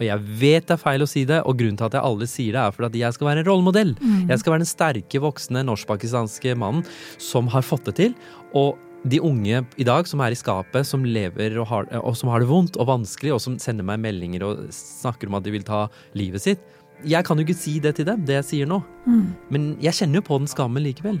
Og jeg vet det er feil å si det, og grunnen til at jeg aldri sier det, er for at jeg skal være en rollemodell. Jeg skal være den sterke, voksne norsk-pakistanske mannen som har fått det til. Og de unge i dag som er i skapet, som lever og har, og som har det vondt og vanskelig, og som sender meg meldinger og snakker om at de vil ta livet sitt. Jeg kan jo ikke si det til dem, det jeg sier nå. Men jeg kjenner jo på den skammen likevel.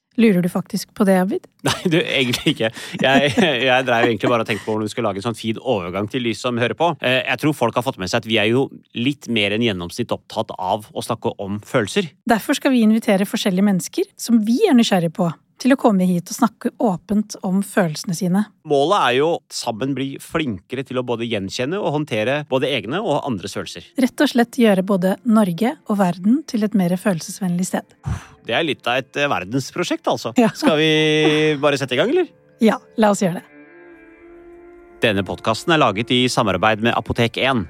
Lurer du faktisk på det, Abid? Nei, du, egentlig ikke. Jeg, jeg drev egentlig bare og tenkte på hvordan vi skulle lage en sånn fin overgang til de som hører på. Eh, Jeg tror folk har fått med seg at vi er jo litt mer enn gjennomsnitt opptatt av å snakke om følelser. Derfor skal vi invitere forskjellige mennesker som vi er nysgjerrige på, til å komme hit og snakke åpent om følelsene sine. Målet er jo sammen bli flinkere til å både gjenkjenne og håndtere både egne og andres følelser. Rett og slett gjøre både Norge og verden til et mer følelsesvennlig sted. Det er litt av et eh, verdensprosjekt, altså. Ja. Skal vi bare sette i gang, eller? Ja, la oss gjøre det. Denne podkasten er laget i samarbeid med Apotek 1.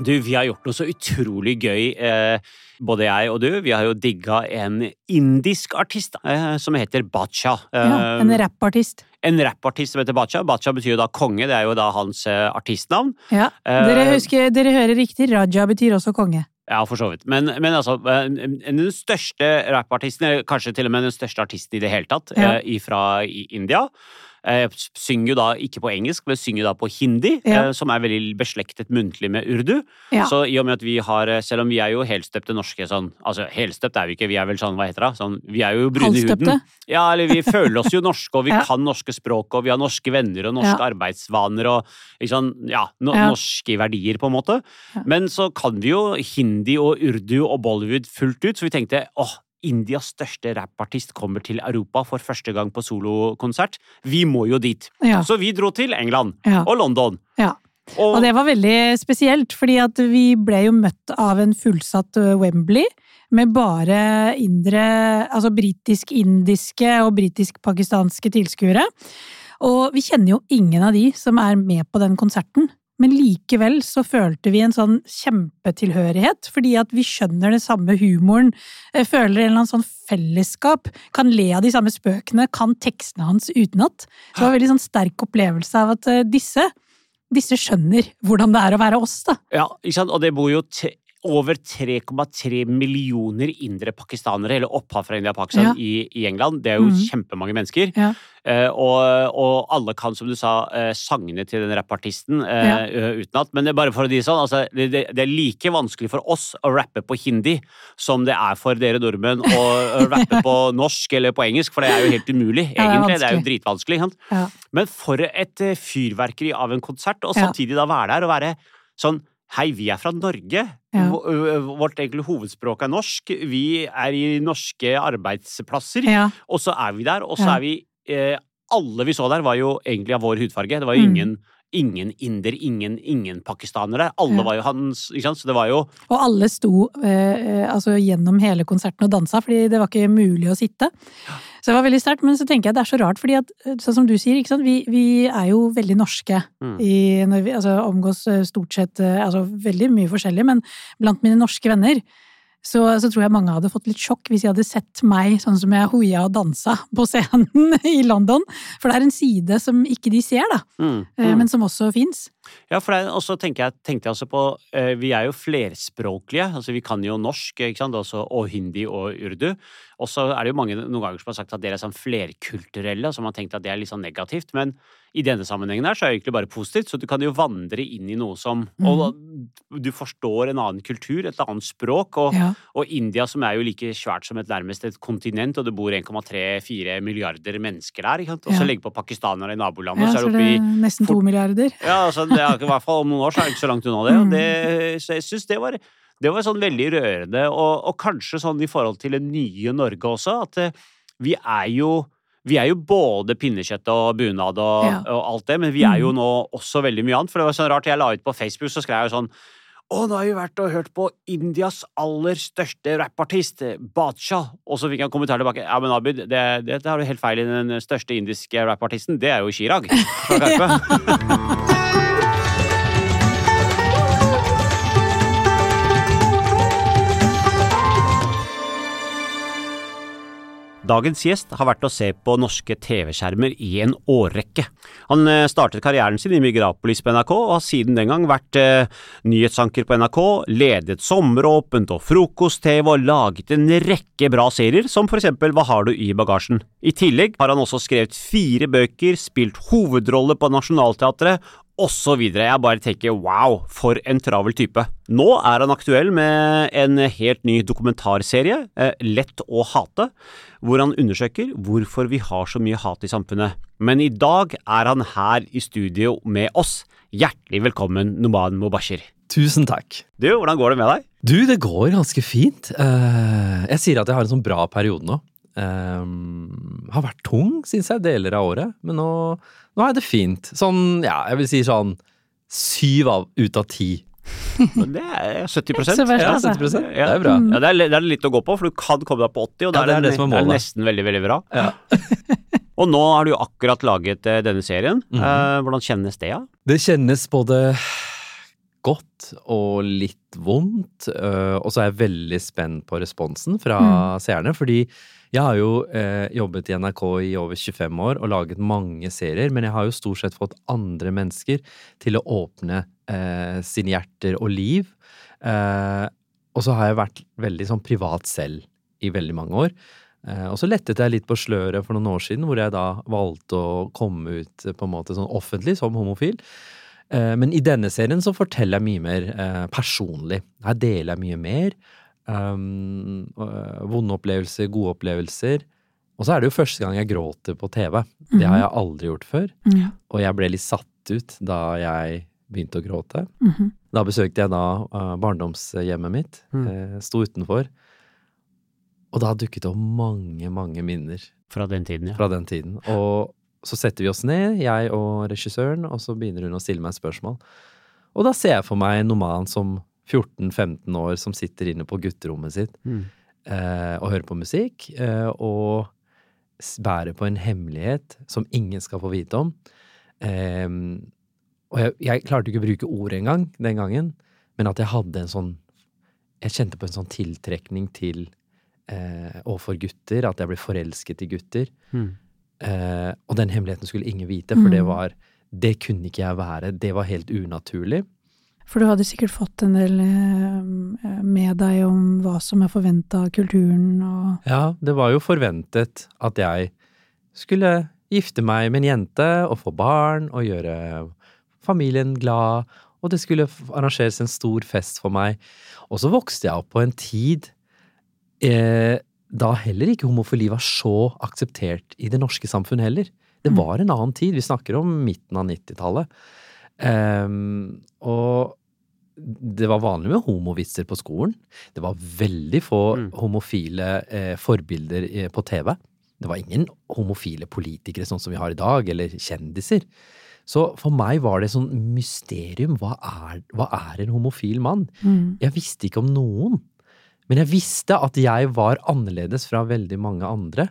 Du, vi har gjort noe så utrolig gøy, eh, både jeg og du. Vi har jo digga en indisk artist eh, som heter Bacha. Ja, en rappartist. en rappartist som heter Bacha. Bacha betyr jo da konge, det er jo da hans eh, artistnavn. Ja, Eh, dere, husker, dere hører riktig, Raja betyr også konge. Ja, for så vidt. Men, men altså, eh, den største rappartisten, kanskje til og med den største artisten i det hele tatt, Ja. eh, fra India, eh, synger jo da ikke på engelsk, men synger da på hindi, Ja. eh, som er veldig beslektet muntlig med urdu. Ja. Så i og med at vi har, eh, selv om vi er jo helstøpte norske sånn, altså helstøpt er vi ikke, vi er vel sånn, hva heter det, sånn, vi er jo brune i huden. Ja, eller vi føler oss jo norske, og vi Ja. kan norske språk, og vi har norske venner og norske arbeidsvaner og sånn, ja, no, norske verdier, på en måte. Men så kan vi jo hindi og urdu og Bollywood fullt ut, så vi tenkte åh, Indias største rappartist kommer til Europa for første gang på solokonsert. Vi må jo dit. Ja. Så vi dro til England Ja. og London. Ja. Og, Og det var veldig spesielt, fordi at vi ble jo møtt av en fullsatt Wembley med bare indre, altså britisk-indiske og britisk-pakistanske tilskuere. Og vi kjenner jo ingen av de som er med på den konserten. Men likevel så følte vi en sånn kjempetilhørighet, fordi at vi skjønner den samme humoren, eh, føler en eller annen sånn fellesskap, kan le av de samme spøkene, kan tekstene hans utenat. Så det var en veldig sånn sterk opplevelse av at eh, disse disse skjønner hvordan det er å være oss, da. Ja, ikke sant? Og det bor jo over 3,3 millioner indre pakistanere, eller opphav fra India og Pakistan, Ja. i, i England. Det er jo mm. kjempemange mennesker. Ja. Eh, og, og alle kan, som du sa, eh, sangene til den rappartisten eh, ja. utenat. Men det er bare for å si sånn, altså, det, det, er like vanskelig for oss å rappe på hindi som det er for dere nordmenn å, rappe på norsk eller på engelsk, for det er jo helt umulig, Ja, det er. Det er jo dritvanskelig. Men for et fyrverkeri av en konsert, og samtidig da være der og være sånn Hei, vi er fra Norge. Ja. Vårt egentlig hovedspråk er norsk. Vi er i norske arbeidsplasser. Ja. Og så er vi der, og så er vi eh, Alle vi så der, var jo egentlig av vår hudfarge. Det var jo Mm. Ingen, inder, ingen, ingen pakistanere. Alle var jo hans ikke sant? Så det var jo Og alle sto eh, altså gjennom hele konserten og dansa, fordi det var ikke mulig å sitte. Så det var veldig sterkt, men så tenker jeg det er så rart, fordi at, eh, sånn som du sier, ikke sant? Vi, vi er jo veldig norske Mm. i, når vi altså, omgås eh, stort sett eh, altså veldig mye forskjellig, men blant mine norske venner så, så tror jeg mange hadde fått litt sjokk hvis de hadde sett meg sånn som jeg hoia og dansa på scenen i London. For det er en side som ikke de ser, da, mm, mm. men som også fins. Ja, for det også tenkte jeg, tenkte jeg også på eh, Vi er jo flerspråklige. altså Vi kan jo norsk ikke sant? Også, og hindi og urdu. Og så er det jo mange noen ganger som har sagt at dere er sånn flerkulturelle, og som har tenkt at det er litt sånn negativt. Men i denne sammenhengen her så er det egentlig bare positivt, så du kan jo vandre inn i noe som Og du forstår en annen kultur, et annet språk. Og, Ja. og India, som er jo like svært som et nærmest et kontinent, og det bor 1,3-4 milliarder mennesker der. ikke sant? Og så Ja. legg på pakistanere i nabolandet, Ja, så er så det det er nesten to milliarder. ja, altså, det er, i hvert fall om noen år så er det ikke så langt unna det. Og det så jeg synes det var Det var sånn veldig rørende, og, og kanskje sånn i forhold til det nye Norge også, at eh, vi er jo vi er jo både pinnekjøtt og bunad og, Ja. og alt det, men vi er jo Mhm. nå også veldig mye annet. For det var sånn rart, jeg la ut på Facebook, så skrev jeg jo sånn å, nå har vi vært og hørt på Indias aller største rappartist, Bacha. Og så fikk jeg en kommentar tilbake. Ja, men Abid, det, det, det har du helt feil i. Den største indiske rappartisten, det er jo Chirag. Dagens gjest har vært å se på norske TV-skjermer i en årrekke. Han eh, startet karrieren sin i Migrapolis på NRK, og har siden den gang vært eh, nyhetsanker på NRK, ledet Sommeråpent og Frokost-TV og laget en rekke bra serier, som for eksempel Hva har du i bagasjen? I tillegg har han også skrevet fire bøker, spilt hovedrolle på Nationaltheatret osv. Jeg bare tenker wow, for en travel type. Nå er han aktuell med en helt ny dokumentarserie, eh, Lett å hate, hvor han undersøker hvorfor vi har så mye hat i samfunnet. Men i dag er han her i studio med oss. Hjertelig velkommen, Noman Mubashir. Tusen takk. Du, hvordan går det med deg? Du, det går ganske fint. Eh, jeg sier at jeg har en sånn bra periode nå. Um, har vært tung, syns jeg, deler av året. Men nå, nå er det fint. Sånn, ja, jeg vil si sånn syv av, ut av ti. Det er 70 Ikke så verst, Ja, altså. 70 Det er bra. Ja, det er, det er litt å gå på, for du kan komme deg på 80, og da Ja, det er det som er det målet. nesten veldig, veldig bra. Ja. Og nå har du jo akkurat laget eh, denne serien. Mhm. Eh, hvordan kjennes det, ja? Det kjennes både godt og litt vondt, øh, og så er jeg veldig spent på responsen fra Mm. seerne. Fordi jeg har jo eh, jobbet i NRK i over 25 år og laget mange serier, men jeg har jo stort sett fått andre mennesker til å åpne eh, sine hjerter og liv. Eh, og så har jeg vært veldig sånn privat selv i veldig mange år. Eh, og så lettet jeg litt på sløret for noen år siden, hvor jeg da valgte å komme ut eh, på en måte sånn offentlig som homofil. Eh, Men i denne serien så forteller jeg mye mer personlig. Her deler jeg mye mer. Um, vonde opplevelser, gode opplevelser. Og så er det jo første gang jeg gråter på TV. Det har jeg aldri gjort før. Ja. Og jeg ble litt satt ut da jeg begynte å gråte. Mhm. Da besøkte jeg da uh, barndomshjemmet mitt. Mm. Uh, Sto utenfor. Og da dukket det opp mange, mange minner Fra den tiden, ja. fra den tiden. Og så setter vi oss ned, jeg og regissøren, og så begynner hun å stille meg spørsmål. Og da ser jeg for meg en Noman som 14-15 år som sitter inne på gutterommet sitt Mm. eh, og hører på musikk, eh, og bærer på en hemmelighet som ingen skal få vite om. Eh, og jeg, jeg klarte ikke å bruke ord engang den gangen, men at jeg hadde en sånn Jeg kjente på en sånn tiltrekning til eh, overfor gutter, at jeg ble forelsket i gutter. Mm. Eh, og den hemmeligheten skulle ingen vite, for det Mm. var Det kunne ikke jeg være. Det var helt unaturlig. For du hadde sikkert fått en del eh, med deg om hva som er forventa av kulturen og Ja, det var jo forventet at jeg skulle gifte meg med en jente og få barn og gjøre familien glad, og det skulle arrangeres en stor fest for meg. Og så vokste jeg opp på en tid eh, da heller ikke homofili var så akseptert i det norske samfunn heller. Det Mm. var en annen tid. Vi snakker om midten av 90-tallet. Ehm, og det var vanlig med homovitser på skolen. Det var veldig få Mm. homofile eh, forbilder eh, på TV. Det var ingen homofile politikere sånn som vi har i dag, eller kjendiser. Så for meg var det sånn mysterium. Hva er, hva er en homofil mann? mm. Jeg visste ikke om noen. Men jeg visste at jeg var annerledes fra veldig mange andre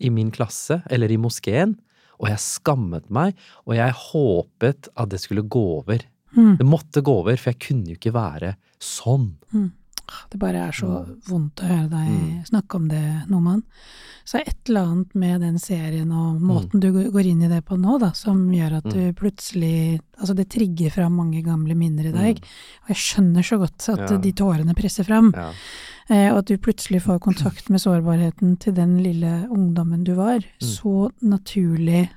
i min klasse eller i moskeen. Og jeg skammet meg, og jeg håpet at det skulle gå over. Mm. Det måtte gå over, for jeg kunne jo ikke være sånn. Det bare er så vondt å høre deg Mm. snakke om det, Noman. Så et eller annet med den serien og måten du går inn i det på nå, da, som gjør at du plutselig Altså, det trigger fram mange gamle minner i deg. Og jeg skjønner så godt at Ja. de tårene presser fram. Ja. Eh, og at du plutselig får kontakt med sårbarheten til den lille ungdommen du var. Så naturlig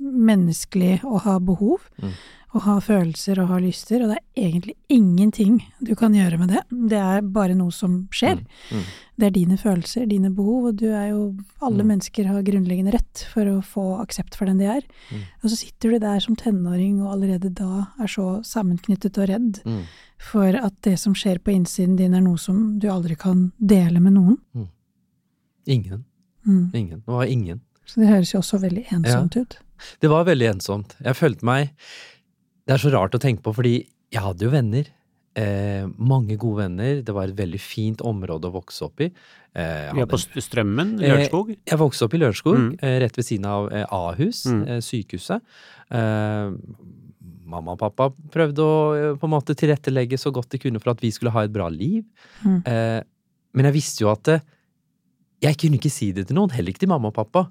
menneskelig å ha behov, Mm. å ha følelser og ha lyster, og det er egentlig ingenting du kan gjøre med det. Det er bare noe som skjer. Mm. Mm. Det er dine følelser, dine behov, og du er jo Alle Mm. mennesker har grunnleggende rett for å få aksept for den de er. Mm. Og så sitter du der som tenåring og allerede da er så sammenknyttet og redd Mm. for at det som skjer på innsiden din, er noe som du aldri kan dele med noen. Ingen. Mm. Ingen. Det var ingen. Så det høres jo også veldig ensomt ut. Det var veldig ensomt. Jeg følte meg Det er så rart å tenke på, fordi jeg hadde jo venner. Eh, mange gode venner. Det var et veldig fint område å vokse opp i. Eh, jeg Vi er på Strømmen? Strømmen, Eh, Jeg vokste opp i Lørenskog, Mm. eh, rett ved siden av eh, Ahus, Mm. eh, sykehuset. Eh, mamma og pappa prøvde å eh, på en måte tilrettelegge så godt de kunne for at vi skulle ha et bra liv. Mm. Eh, men jeg visste jo at eh, jeg kunne ikke si det til noen, heller ikke til mamma og pappa.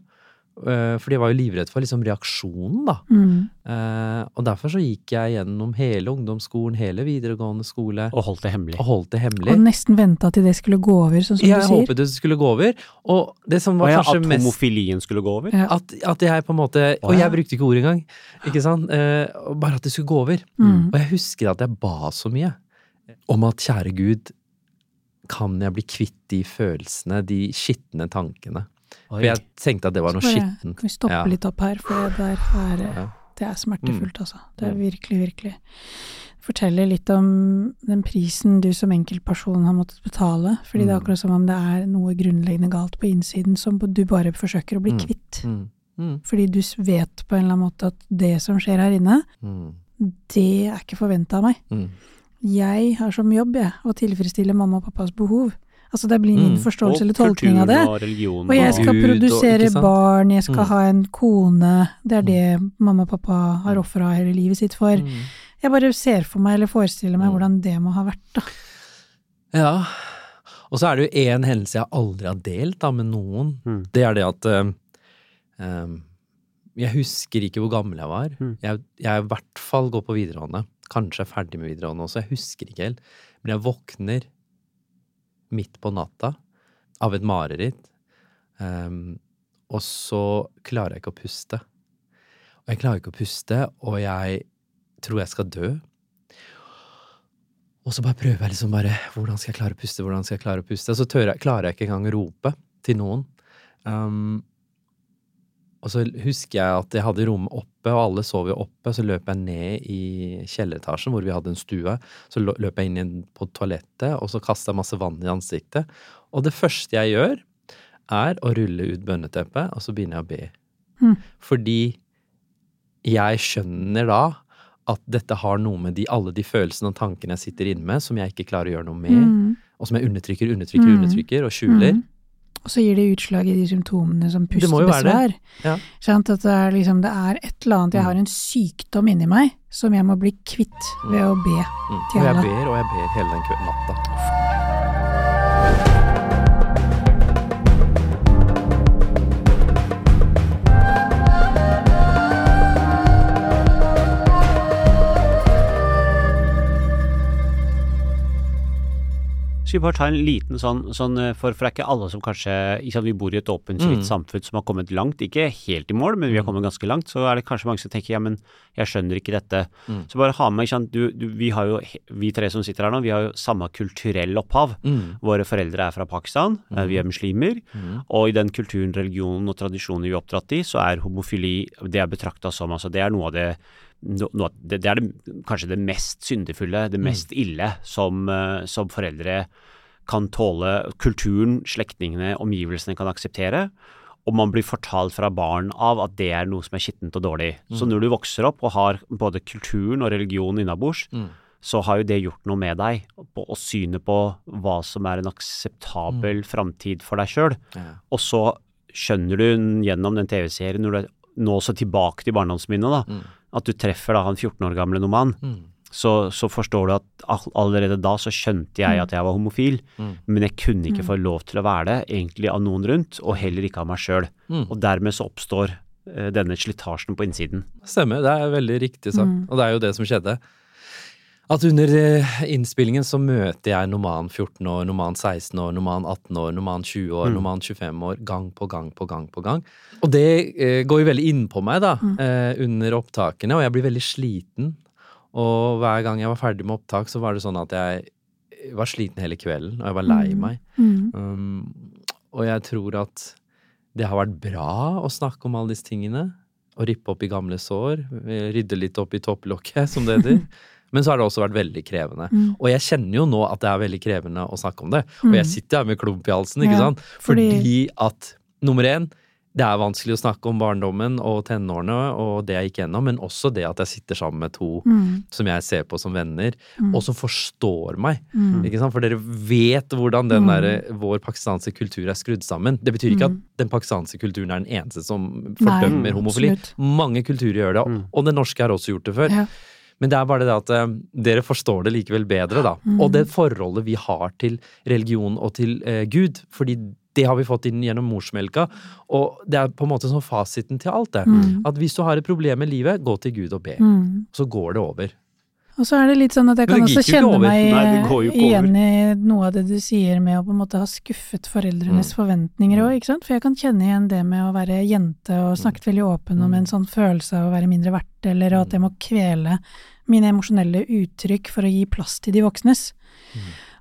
Eh, for de var jo livredd for liksom reaksjonen, da. Mm. Eh, og derfor så gikk jeg gjennom hele ungdomsskolen, hele videregående skole, Og holdt det hemmelig. og holdt det hemmelig. Og nesten venta til det skulle gå over, sånn som Jeg du sier. håpet det skulle gå over. Og det som Og ja, kanskje at mest homofilien skulle gå over. Ja. at, at jeg på en måte Og jeg brukte ikke ordet engang. Ikke sant? Eh, bare at det skulle gå over. Mm. Og jeg husker at jeg ba så mye om at kjære Gud, kan jeg bli kvitt de følelsene, de skitne tankene? For jeg tenkte at det var noe skittent. Kan vi stoppe Ja. litt opp her, for det der er Det er smertefullt, altså. Det er Mm. virkelig, virkelig. Forteller litt om den prisen du som enkeltperson har måttet betale. Fordi det er Mm. akkurat som om det er noe grunnleggende galt på innsiden som du bare forsøker å bli Mm. kvitt. Mm. Mm. Fordi du vet på en eller annen måte at det som skjer her inne, Mm. det er ikke forventa av meg. Mm. Jeg har som jobb jeg, å tilfredsstille mamma og pappas behov. Altså det blir min Mm. forståelse eller tolkning av det. og religion. Og jeg skal Gud og- produsere ikke barn, jeg skal Mm. ha en kone. Det er det mamma og pappa har ofra hele livet sitt for. Mm. Jeg bare ser for meg, eller forestiller meg, Mm. hvordan det må ha vært, da. Ja. Og så er det jo én hendelse jeg aldri har delt da, med noen. Mm. Det er det at eh, Jeg husker ikke hvor gammel jeg var. Mm. Jeg, jeg er i hvert fall går på videregående. Kanskje er ferdig med videregående også. Jeg husker ikke helt. Men jeg våkner midt på natta av et mareritt. Um, og så klarer jeg ikke å puste. Og jeg klarer ikke å puste, og jeg tror jeg skal dø. Og så bare prøver jeg liksom bare Hvordan skal jeg klare å puste? Hvordan skal jeg klare å puste? Og Så jeg, klarer jeg ikke engang å rope til noen. Um, og så husker jeg at jeg hadde rommet oppe, og alle sov jo oppe. Så løp jeg ned i kjelleretasjen hvor vi hadde en stue. Så løp jeg inn på toalettet, og så kasta jeg masse vann i ansiktet. Og det første jeg gjør, er å rulle ut bønneteppet, og så begynner jeg å be. Mm. Fordi jeg skjønner da at dette har noe med de, alle de følelsene og tankene jeg sitter inne med, som jeg ikke klarer å gjøre noe med, Mm. og som jeg undertrykker, undertrykker, Mm. undertrykker og skjuler. Mm. Og så gir det utslag i de symptomene som Det pustebesvær. Ja. Sant? At det er, liksom, det er et eller annet Jeg Mm. har en sykdom inni meg som jeg må bli kvitt ved å be. Mm. Til Og jeg ber og jeg ber hele den natta. Skal vi bare ta en liten sånn, sånn eh, for, for det er ikke alle som kanskje liksom, Vi bor i et åpent, fritt Mm. samfunn som har kommet langt. Ikke helt i mål, men vi har kommet ganske langt. Så er det kanskje mange som tenker ja, men jeg skjønner ikke dette. Mm. Så bare ha med, ikke sant. Du, du, vi har jo, vi tre som sitter her nå, vi har jo samme kulturell opphav. Mm. Våre foreldre er fra Pakistan, eh, vi er muslimer. Mm. Og i den kulturen, religionen og tradisjonen vi er oppdratt i, så er homofili det er betrakta som altså Det er noe av det no, no, det, det er det, kanskje det mest syndefulle, det mest ille som, eh, som foreldre kan tåle. Kulturen, slektningene, omgivelsene kan akseptere. Og man blir fortalt fra barn av at det er noe som er skittent og dårlig. Så når du vokser opp og har både kulturen og religionen innabords, Mm. så har jo det gjort noe med deg, på, og synet på hva som er en akseptabel framtid for deg sjøl. Ja. Og så skjønner du gjennom den TV-serien, når du er nå så tilbake til barndomsminnet, da, Mm. At du treffer da han 14 år gamle Noman, Mm. så, så forstår du at allerede da så skjønte jeg at jeg var homofil, Mm. men jeg kunne ikke få lov til å være det, egentlig av noen rundt, og heller ikke av meg sjøl. Mm. Og dermed så oppstår uh, denne slitasjen på innsiden. Stemmer, det er veldig riktig sagt. Mm. Og det er jo det som skjedde. At under eh, innspillingen så møter jeg Noman 14 år, Noman 16 år, Noman 18 år, Noman 20 år, Mm. Noman 25 år, gang på gang på gang på gang. Og det eh, går jo veldig innpå meg da, eh, under opptakene, og jeg blir veldig sliten. Og hver gang jeg var ferdig med opptak, så var det sånn at jeg var sliten hele kvelden, og jeg var lei Mm. meg. Mm. Um, og jeg tror at det har vært bra å snakke om alle disse tingene. Å rippe opp i gamle sår. Rydde litt opp i topplokket, som det heter. Men så har det også vært veldig krevende. Mm. Og jeg kjenner jo nå at det er veldig krevende å snakke om det. Og jeg sitter her med klump i halsen, ikke Ja, sant? Fordi... fordi- at nummer én, det er vanskelig å snakke om barndommen og tenårene og det jeg gikk gjennom, men også det at jeg sitter sammen med to Mm. som jeg ser på som venner, Mm. og som forstår meg. Mm. Ikke sant? For dere vet hvordan den Mm. der, vår pakistanske kultur er skrudd sammen. Det betyr ikke Mm. at den pakistanske kulturen er den eneste som Nei, fordømmer homofili. absolutt. Mange kulturer gjør det, Mm. og den norske har også gjort det før. Ja. Men det er bare det at eh, dere forstår det likevel bedre, da. Mm. Og det forholdet vi har til religion og til eh, Gud. Fordi det har vi fått inn gjennom morsmelka. Og det er på en måte sånn fasiten til alt, det. Mm. At hvis du har et problem med livet, gå til Gud og be. Mm. Så går det over. Og så er det litt sånn at jeg kan også kjenne over. meg Nei, igjen i noe av det du sier med å på en måte ha skuffet foreldrenes forventninger òg, ikke sant. For jeg kan kjenne igjen det med å være jente og snakket veldig åpen om en sånn følelse av å være mindre verdt, eller at jeg må kvele mine emosjonelle uttrykk for å gi plass til de voksnes.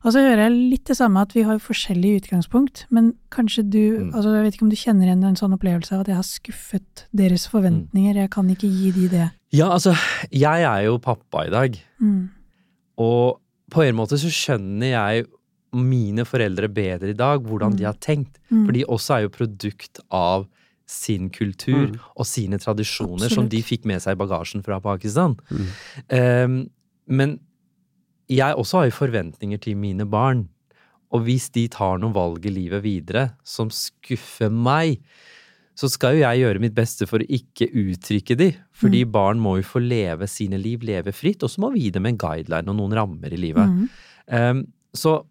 Og så hører jeg litt det samme, at vi har forskjellig utgangspunkt, men kanskje du Mm. altså Jeg vet ikke om du kjenner igjen en sånn opplevelse av at jeg har skuffet deres forventninger, jeg kan ikke gi de det. Ja, altså, jeg er jo pappa i dag. Mm. Og på en måte så skjønner jeg mine foreldre bedre i dag, hvordan de har tenkt. Mm. For de også er jo produkt av sin kultur Mm. og sine tradisjoner som de fikk med seg i bagasjen fra Pakistan. Mm. Um, men jeg også har jo forventninger til mine barn. Og hvis de tar noen valg i livet videre som skuffer meg, så skal jo jeg gjøre mitt beste for å ikke uttrykke de. Fordi barn må jo få leve sine liv, leve fritt, og så må vi gi dem en guideline og noen rammer i livet. Mm. Um, så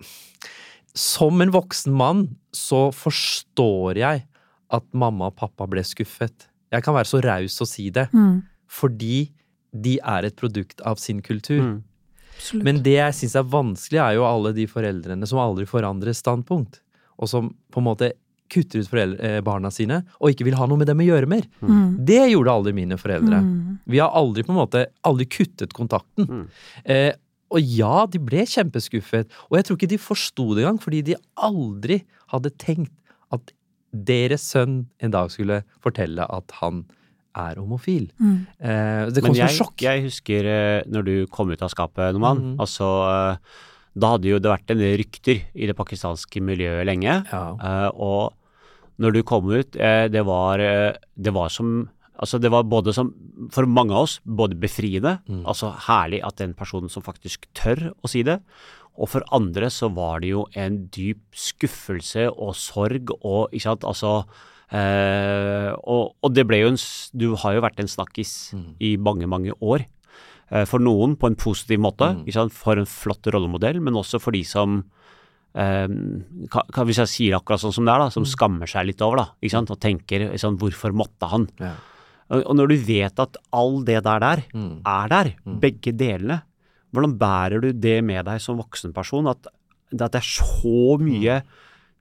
som en voksen mann så forstår jeg at mamma og pappa ble skuffet. Jeg kan være så raus å si det, Mm. fordi de er et produkt av sin kultur. Mm. Absolutt. Men det jeg syns er vanskelig, er jo alle de foreldrene som aldri forandrer standpunkt, og som på en måte kutter ut foreldre, eh, barna sine, og ikke vil ha noe med dem å gjøre mer. Mm. Det gjorde aldri mine foreldre. Mm. Vi har aldri på en måte aldri kuttet kontakten. Mm. Eh, og ja, de ble kjempeskuffet. Og jeg tror ikke de forsto det engang, fordi de aldri hadde tenkt at deres sønn en dag skulle fortelle at han er homofil. Mm. Eh, det Men kom som jeg, sjokk. jeg husker eh, når du kom ut av skapet, Noman. Mhm. Altså, da hadde jo det vært en del rykter i det pakistanske miljøet lenge. Ja. Eh, og når du kom ut, det var, det var som Altså det var både som, for mange av oss, både befriende, Mm. altså herlig at den personen som faktisk tør å si det, og for andre så var det jo en dyp skuffelse og sorg og, ikke sant, altså eh, og, og det ble jo en Du har jo vært en snakkis Mm. i mange, mange år. Eh, for noen på en positiv måte, Mm. for en flott rollemodell, men også for de som eh, ka, ka, Hvis jeg sier akkurat sånn som det er, da, som Mm. skammer seg litt over, da, ikke sant, og tenker sånn, hvorfor måtte han? Ja. Og, og når du vet at all det der der Mm. er der, Mm. begge delene, hvordan bærer du det med deg som voksen person? At, at det er så mye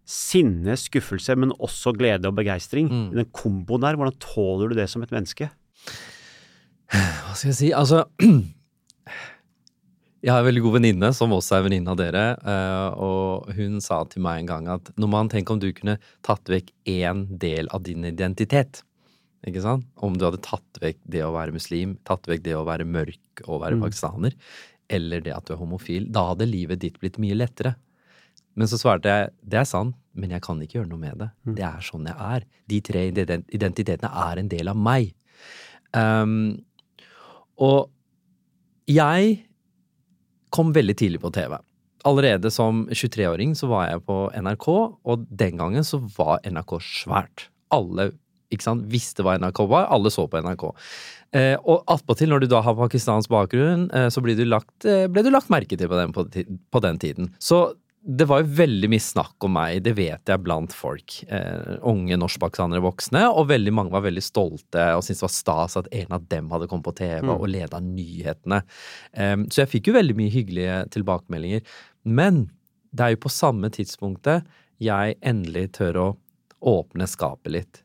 sinne, skuffelse, men også glede og begeistring. Mm. Den komboen der, hvordan tåler du det som et menneske? Hva skal jeg si? Altså Jeg har en veldig god venninne som også er venninne av dere, eh, og hun sa til meg en gang at Noman, tenk om du kunne tatt vekk én del av din identitet. Ikke sant? Om du hadde tatt vekk det å være muslim, tatt vekk det å være mørk og være Mm. pakistaner, eller det at du er homofil, da hadde livet ditt blitt mye lettere. Men så svarte jeg det er sant, men jeg kan ikke gjøre noe med det. Mm. Det er sånn jeg er. De tre identitetene er en del av meg. Um, og jeg kom veldig tidlig på TV. Allerede som 23-åring så var jeg på NRK, og den gangen så var NRK svært. Alle sant, visste hva NRK var, alle så på NRK. Eh, og attpåtil, når du da har pakistansk bakgrunn, eh, så ble du lagt, eh, ble du lagt merke til på den, på, på den tiden. Så det var jo veldig mye snakk om meg, det vet jeg, blant folk. Eh, unge norskpakistanere voksne, og veldig mange var veldig stolte og syntes det var stas at en av dem hadde kommet på TV Mm. og leda nyhetene. Eh, så jeg fikk jo veldig mye hyggelige tilbakemeldinger. Men det er jo på samme tidspunktet jeg endelig tør å åpne skapet litt.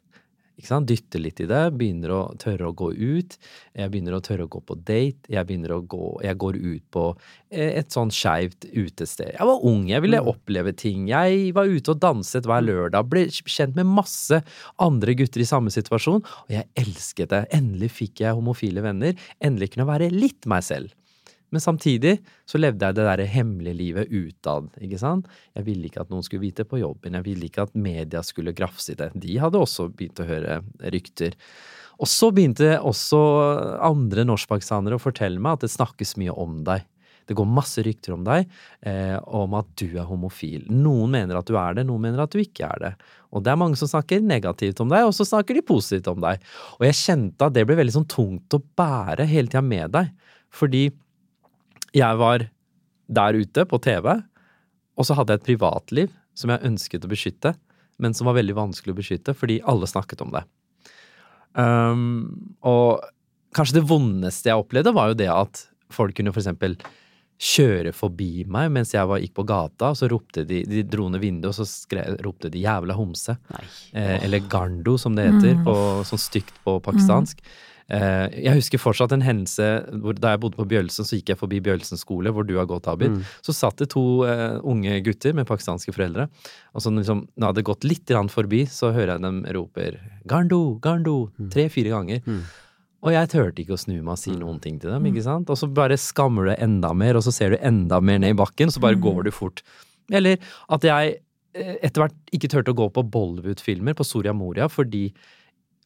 Ikke sant? Dytte litt i det, begynner å tørre å gå ut. Jeg begynner å tørre å gå på date. Jeg begynner å gå Jeg går ut på eh, et sånn skeivt utested. Jeg var ung, jeg ville oppleve ting. Jeg var ute og danset hver lørdag. Ble kjent med masse andre gutter i samme situasjon. Og jeg elsket det. Endelig fikk jeg homofile venner. Endelig kunne jeg være litt meg selv. Men samtidig så levde jeg det derre hemmelige livet utad, ikke sant. Jeg ville ikke at noen skulle vite på jobben, jeg ville ikke at media skulle grafse i det. De hadde også begynt å høre rykter. Og så begynte også andre norskpakistanere å fortelle meg at det snakkes mye om deg. Det går masse rykter om deg, eh, om at du er homofil. Noen mener at du er det, noen mener at du ikke er det. Og det er mange som snakker negativt om deg, og så snakker de positivt om deg. Og jeg kjente at det ble veldig sånn tungt å bære hele tida med deg. Fordi jeg var der ute på TV, og så hadde jeg et privatliv som jeg ønsket å beskytte, men som var veldig vanskelig å beskytte fordi alle snakket om det. Um, og kanskje det vondeste jeg opplevde, var jo det at folk kunne for eksempel kjøre forbi meg mens jeg var, gikk på gata, og så ropte de De dro ned vinduet, og så skrev, ropte de 'jævla homse'. Eh, eller 'garndo', som det heter, Mm. på, sånn stygt på pakistansk. Eh, jeg husker fortsatt en hendelse hvor da jeg bodde på Bjølsen, så gikk jeg forbi Bjølsen skole, hvor du har gått, Abid. Mm. Så satt det to eh, unge gutter med pakistanske foreldre. Og så liksom, når jeg hadde gått litt forbi, så hører jeg dem roper 'Garndo! Garndo!' tre-fire ganger. Mm. Og jeg turte ikke å snu meg og si noen ting til dem. ikke sant? Og så bare skammer du enda mer, og så ser du enda mer ned i bakken, og så bare går du fort. Eller at jeg eh, etter hvert ikke turte å gå på Bollywood-filmer på Soria Moria fordi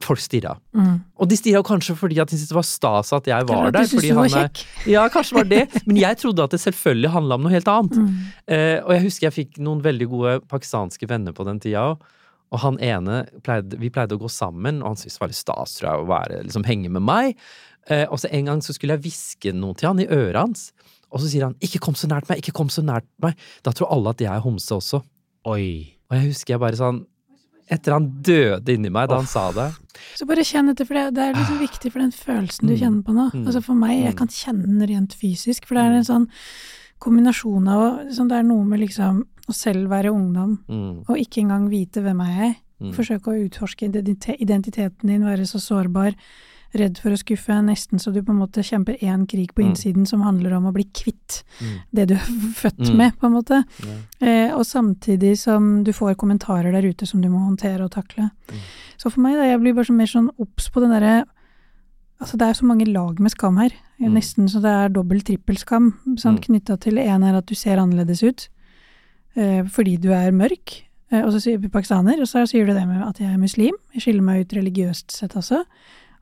folk stirra. Mm. Og de stirra kanskje fordi at de syntes det var stas at jeg var der. fordi du var han er-. Ja, kanskje var det. Men jeg trodde at det selvfølgelig handla om noe helt annet. Mm. Eh, og jeg husker jeg fikk noen veldig gode pakistanske venner på den tida òg. Og han ene pleide, vi pleide å gå sammen, og han syntes det var litt stas tror jeg, å være, liksom, henge med meg. Eh, og så en gang så skulle jeg hviske noe til han i øret hans, og så sier han 'ikke kom så nært meg', 'ikke kom så nært meg'. Da tror alle at jeg er homse også. Oi. Og jeg husker jeg bare sånn Etter han døde inni meg da han sa det. Så bare kjenn etter, for det, det er liksom viktig for den følelsen du Mm. kjenner på nå. Mm. Altså for meg, jeg kan kjenne den rent fysisk, for det er en sånn kombinasjon av liksom Det er noe med liksom å selv være ungdom, Mm, og ikke engang vite hvem er jeg. mm, Forsøke å utforske identiteten din, være så sårbar, redd for å skuffe, nesten så du på en måte kjemper én krig på Mm. innsiden som handler om å bli kvitt mm, det du er født Mm. med, på en måte. Yeah. Eh, og samtidig som du får kommentarer der ute som du må håndtere og takle. Mm. Så for meg, da, jeg blir bare så mer sånn obs på den derre Altså, det er så mange lag med skam her. Mm. Nesten så det er dobbel, trippel skam. Sånn, Mm. Knytta til en er at du ser annerledes ut eh, fordi du er mørk. Eh, og så sier vi pakistaner, og så sier du det med at jeg er muslim. Jeg skiller meg ut religiøst sett også.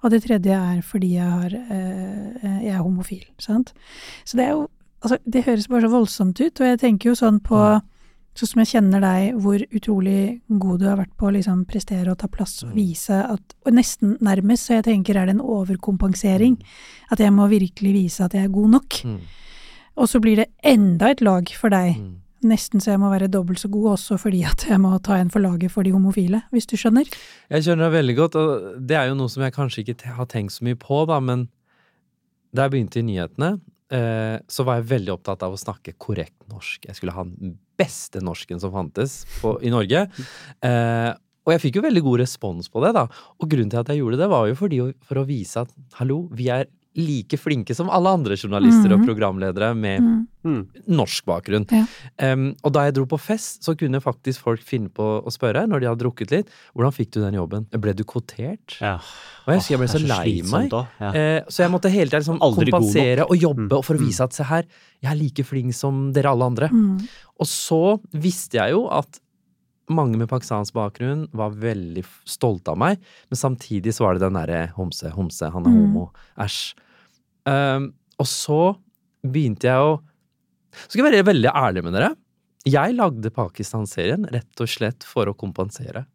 Og det tredje er fordi jeg, har, eh, jeg er homofil. Sant? Så det er jo Altså, det høres bare så voldsomt ut, og jeg tenker jo sånn på Mm. Sånn som jeg kjenner deg, hvor utrolig god du har vært på å liksom prestere og ta plass og Mm. vise at Og nesten nærmest, så jeg tenker er det en overkompensering. At jeg må virkelig vise at jeg er god nok. Mm, Og så blir det enda et lag for deg. mm. Nesten så jeg må være dobbelt så god, også fordi at jeg må ta en for laget for de homofile, hvis du skjønner. Jeg skjønner det veldig godt, og det er jo noe som jeg kanskje ikke har tenkt så mye på, da, men da jeg begynte i nyhetene, eh, så var jeg veldig opptatt av å snakke korrekt norsk. Jeg skulle ha den beste norsken som fantes på, i Norge. Eh, og jeg fikk jo veldig god respons på det, da. Og grunnen til at jeg gjorde det, var jo fordi, for å vise at hallo, vi er like flinke som alle andre journalister og Mhm. programledere med Mm. Mm. norsk bakgrunn. Ja. Um, og da jeg dro på fest, så kunne faktisk folk finne på å spørre, når de hadde drukket litt, hvordan fikk du den jobben? Ble du kvotert? Ja. Og jeg husker jeg ble så, så lei meg. Ja. Uh, så jeg måtte hele tiden liksom kompensere og jobbe Mm. og for å Mm. vise at se her, jeg er like flink som dere alle andre. Mm. Og så visste jeg jo at mange med pakistansk bakgrunn var veldig stolte av meg, men samtidig så var det den derre homse, homse, han er Mm. homo, æsj. Um, og så begynte jeg å Så Skal jeg være veldig ærlig med dere. Jeg lagde Pakistan-serien rett og slett for å kompensere.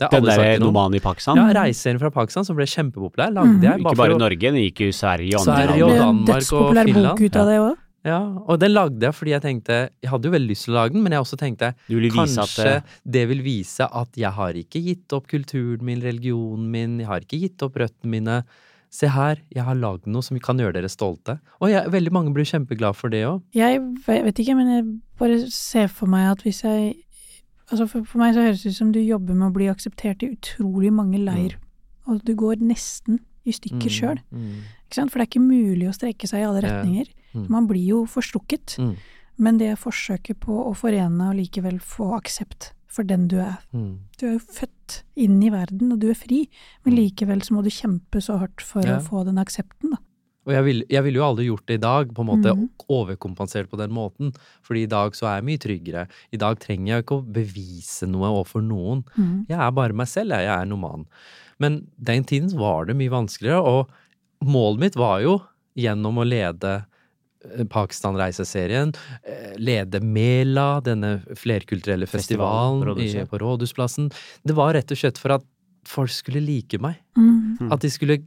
Har Den der romanen derre i Pakistan? Ja, Reiseserien fra Pakistan som ble kjempepopulær, lagde Mm. jeg Ikke for bare å- i Norge, den gikk jo i Sverige og Sverige andre og Det land. ble en Danmark dødspopulær bok ut av det òg. Ja, og den lagde jeg fordi jeg tenkte Jeg hadde jo veldig lyst til å lage den, men jeg også tenkte Du ville vise at kanskje det, det vil vise at jeg har ikke gitt opp kulturen min, religionen min, jeg har ikke gitt opp røttene mine. Se her, jeg har lagd noe som kan gjøre dere stolte. Og jeg, veldig mange blir kjempeglad for det òg. Jeg vet ikke, men jeg bare ser for meg at hvis jeg Altså for, for meg så høres det ut som du jobber med å bli akseptert i utrolig mange leir, og du går nesten i stykker sjøl. Mm, Ikke sant? For det er ikke mulig å strekke seg i alle Ja. Mm. Man blir jo forstukket. mm, Men det forsøket på å forene og likevel få aksept for den du er. mm. Du er jo født inn i verden, og du er fri, men Mm. likevel så må du kjempe så hardt for Ja. å få den aksepten, da. Og jeg ville vil jo aldri gjort det i dag, på en måte mm. overkompensert på den måten. Fordi i dag så er jeg mye tryggere. I dag trenger jeg ikke å bevise noe overfor noen. Mm. Jeg er bare meg selv, jeg, jeg er noman. Men den tiden var det mye vanskeligere, og målet mitt var jo gjennom å lede Pakistan-reiseserien, eh, lede Mela, denne flerkulturelle festivalen, Festivalen på i, på Rådhusplassen. Det var rett og slett for at folk skulle like meg. Mm. Mm. At de skulle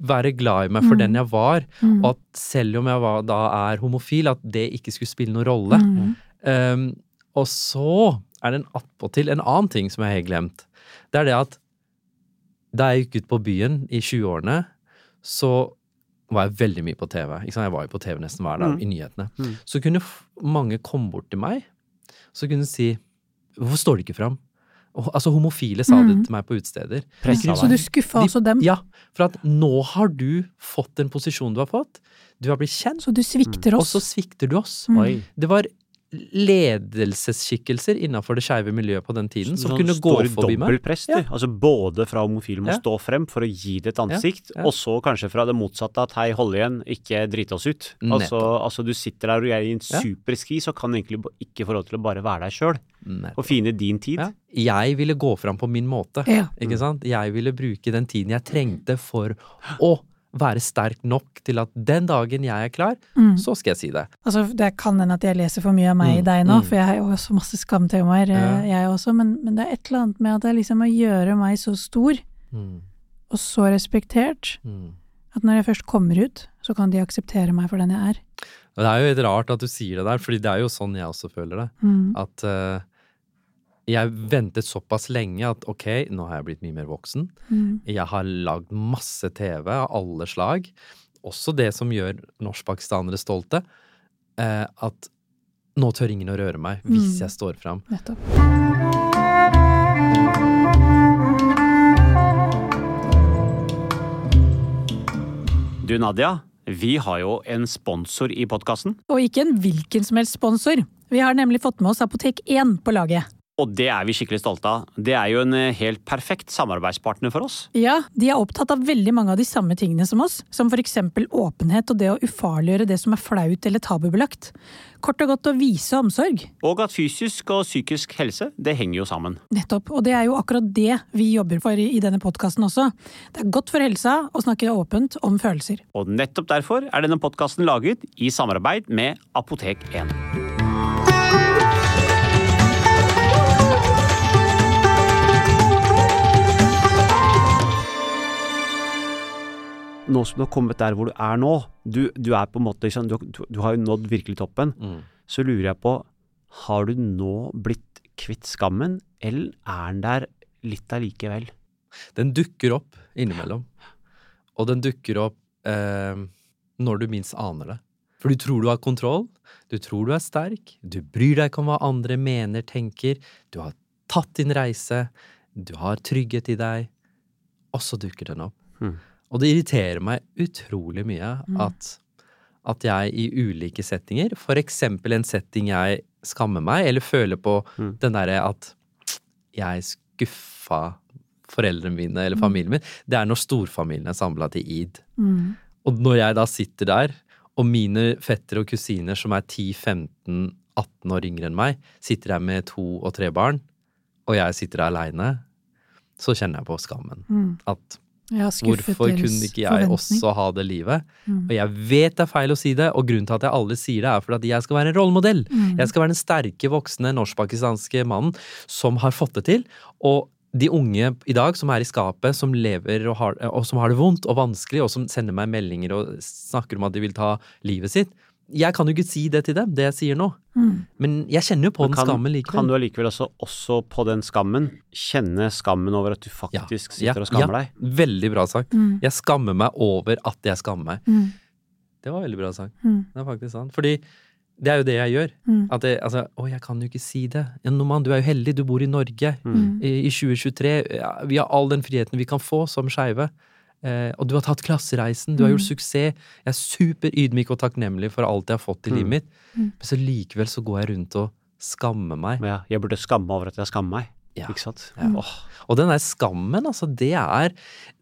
være glad i meg for Mm. den jeg var, Mm. og at selv om jeg var, da er homofil, at det ikke skulle spille noen rolle. Mm. Um, og så er det en attpåtil en annen ting som jeg har glemt. Det er det at da jeg gikk ut på byen i 20-årene, så var jeg veldig mye på TV. Ikke sant? Jeg var jo på TV nesten hver dag Mm. i nyhetene. Mm. Så kunne mange komme bort til meg, så kunne de si Hvorfor står du ikke fram? Altså homofile sa det Mm. til meg på utesteder. Så du skuffa De- også dem? Ja, for at nå har du fått den posisjonen du har fått. Du har blitt kjent, Så du svikter og oss? så svikter du oss. Mm. Det var ledelsesskikkelser innenfor det skeive miljøet på den tiden som Sånn kunne gå forbi meg. dobbeltpress. Ja. Altså både fra homofile må Ja. stå frem for å gi det et ansikt, ja. og så kanskje fra det motsatte at hei, hold igjen, ikke drite oss ut. Altså, altså du sitter der og er i en Ja. superskvis så kan du egentlig ikke få lov til å bare være deg sjøl og fine din tid. Ja. Jeg ville gå fram på min måte. Ja. Ikke sant? Jeg ville bruke den tiden jeg trengte for å være sterk nok til at den dagen jeg er klar, Mm. så skal jeg si det. Altså, det kan hende at jeg leser for mye av meg i Mm, deg nå, mm. for jeg har jo også masse skamtemaer, Ja. eh, jeg også, men, men det er et eller annet med at jeg liksom må gjøre meg så stor Mm. og så respektert Mm. at når jeg først kommer ut, så kan de akseptere meg for den jeg er. Det er jo litt rart at du sier det der, fordi det er jo sånn jeg også føler det. Mm. At eh, jeg ventet såpass lenge at ok, nå har jeg blitt mye mer voksen. Mm. Jeg har lagd masse TV av alle slag. Også det som gjør norskpakistanere stolte. Eh, at nå tør ingen å røre meg hvis Mm. jeg står fram. Nettopp. Du Nadia, vi har jo en sponsor i podkasten, Og ikke en hvilken som helst sponsor. Vi har nemlig fått med oss Apotek 1 på laget. Og det er vi skikkelig stolte av. Det er jo en eh, helt perfekt samarbeidspartner for oss. Ja, de er opptatt av veldig mange av de samme tingene som oss, som eksempel åpenhet og det å ufarliggjøre det som er flaut eller tabubelagt. Kort og godt å vise omsorg. Og at fysisk og psykisk helse, det henger jo sammen. Nettopp, og det er jo akkurat det vi jobber for i i denne podkasten også. Det er godt for helsa å snakke åpent om følelser. Og nettopp derfor er denne podkasten laget i samarbeid med Apotek 1. Nå som du har kommet der hvor du er nå, du, du er på en måte liksom, du, du, har jo nådd virkelig toppen, så lurer jeg på, har du nå blitt kvitt skammen, eller er den der litt allikevel? Den dukker opp innimellom. Og den dukker opp eh, når du minst aner det. For du tror du har kontroll, du tror du er sterk, du bryr deg ikke om hva andre mener, tenker, du har tatt din reise, du har trygghet i deg, og så dukker den opp. Hmm. Og det irriterer meg utrolig mye at, at jeg i ulike settinger, for eksempel en setting jeg skammer meg, eller føler på mm. den derre at jeg skuffa foreldrene mine eller familien min, det er når storfamilien er samla til id. Mm. Og når jeg da sitter der, og mine fettere og kusiner som er 10-15-18 år yngre enn meg, sitter der med to og tre barn, og jeg sitter der aleine, så kjenner jeg på skammen. Mm. At Jeg hvorfor kunne ikke jeg også ha det livet? Mm. Og jeg vet det er feil å si det, og grunnen til at jeg aldri sier det, er for at jeg skal være en rollemodell. Mm. Jeg skal være den sterke, voksne norsk-pakistanske mannen som har fått det til. Og de unge i dag som er i skapet, som lever og har, og som har det vondt og vanskelig, og som sender meg meldinger og snakker om at de vil ta livet sitt. Jeg kan jo ikke si det til dem, det jeg sier nå. Mm. Men jeg kjenner jo på kan, den skammen likevel. Kan du allikevel også, også på den skammen kjenne skammen over at du faktisk Ja, sitter og skammer ja, deg? Veldig bra sagt. Mm. Jeg skammer meg over at jeg skammer meg. Mm. Det var veldig bra sagt. Mm. Det er faktisk sant. Fordi det er jo det jeg gjør. Mm. At jeg, altså, å, jeg kan jo ikke si det. Ja, Noman, du er jo heldig, du bor i Norge. Mm. I, i 2023. Ja, vi har all den friheten vi kan få som skeive. Eh, og du har tatt klassereisen, du har gjort Mm. suksess. Jeg er super ydmyk og takknemlig for alt jeg har fått i Mm. livet mitt. Mm. Men så likevel så går jeg rundt og skammer meg. Ja, jeg burde skamme over at jeg skammer meg. Ja. Ikke sant? Ja. Oh. Og den der skammen, altså, det er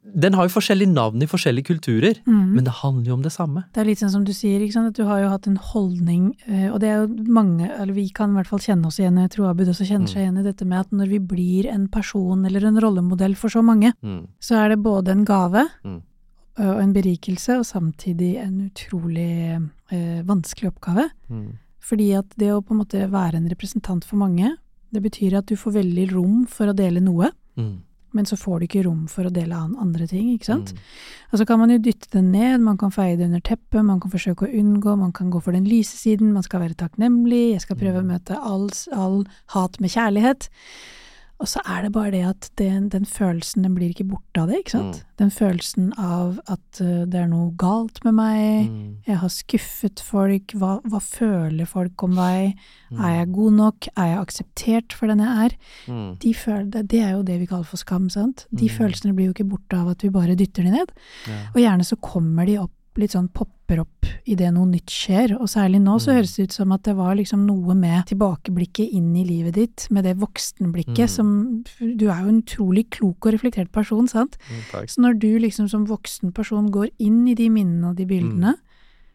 Den har jo forskjellige navn i forskjellige kulturer, Mm. men det handler jo om det samme. Det er litt sånn som du sier, ikke sant? at du har jo hatt en holdning, eh, og det er jo mange, eller vi kan i hvert fall kjenne oss igjen, jeg tror Abid også kjenner seg igjen i dette med at når vi blir en person eller en rollemodell for så mange, Mm. så er det både en gave Mm. og en berikelse, og samtidig en utrolig eh, vanskelig oppgave. Mm. Fordi at det å på en måte være en representant for mange, det betyr at du får veldig rom for å dele noe, Mm. men så får du ikke rom for å dele andre ting, ikke sant? Mm. Og så kan man jo dytte det ned, man kan feie det under teppet, man kan forsøke å unngå, man kan gå for den lyse siden, man skal være takknemlig, jeg skal prøve å Mm. møte all, all hat med kjærlighet. Og så er det bare det at den, den følelsen, den blir ikke borte av det, ikke sant? Mm. Den følelsen av at uh, det er noe galt med meg, Mm. jeg har skuffet folk, hva, hva føler folk om meg, Mm. er jeg god nok, er jeg akseptert for den jeg er? Mm. De føler, det, det er jo det vi kaller for skam, sant? De Mm. følelsene blir jo ikke borte av at vi bare dytter de ned. Ja. Og gjerne så kommer de opp, litt sånn popper opp idet noe nytt skjer. Og særlig nå så Mm. høres det ut som at det var liksom noe med tilbakeblikket inn i livet ditt, med det voksenblikket Mm. som Du er jo en utrolig klok og reflektert person, sant? Mm. Så når du liksom som voksen person går inn i de minnene og de bildene,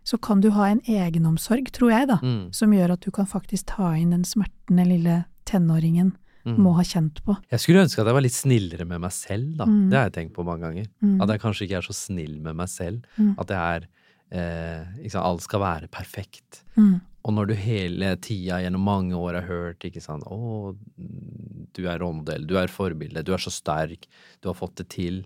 så kan du ha en egenomsorg, tror jeg, da, Mm. som gjør at du kan faktisk ta inn den smertende lille tenåringen Mm. må ha kjent på. Jeg skulle ønske at jeg var litt snillere med meg selv, da. Mm. Det har jeg tenkt på mange ganger. Mm. At jeg kanskje ikke er så snill med meg selv. Mm. At jeg er eh, sant, Alt skal være perfekt. Mm. Og når du hele tida gjennom mange år har hørt ikke sant, 'Å, du er rollemodell, du er forbilde, du er så sterk, du har fått det til',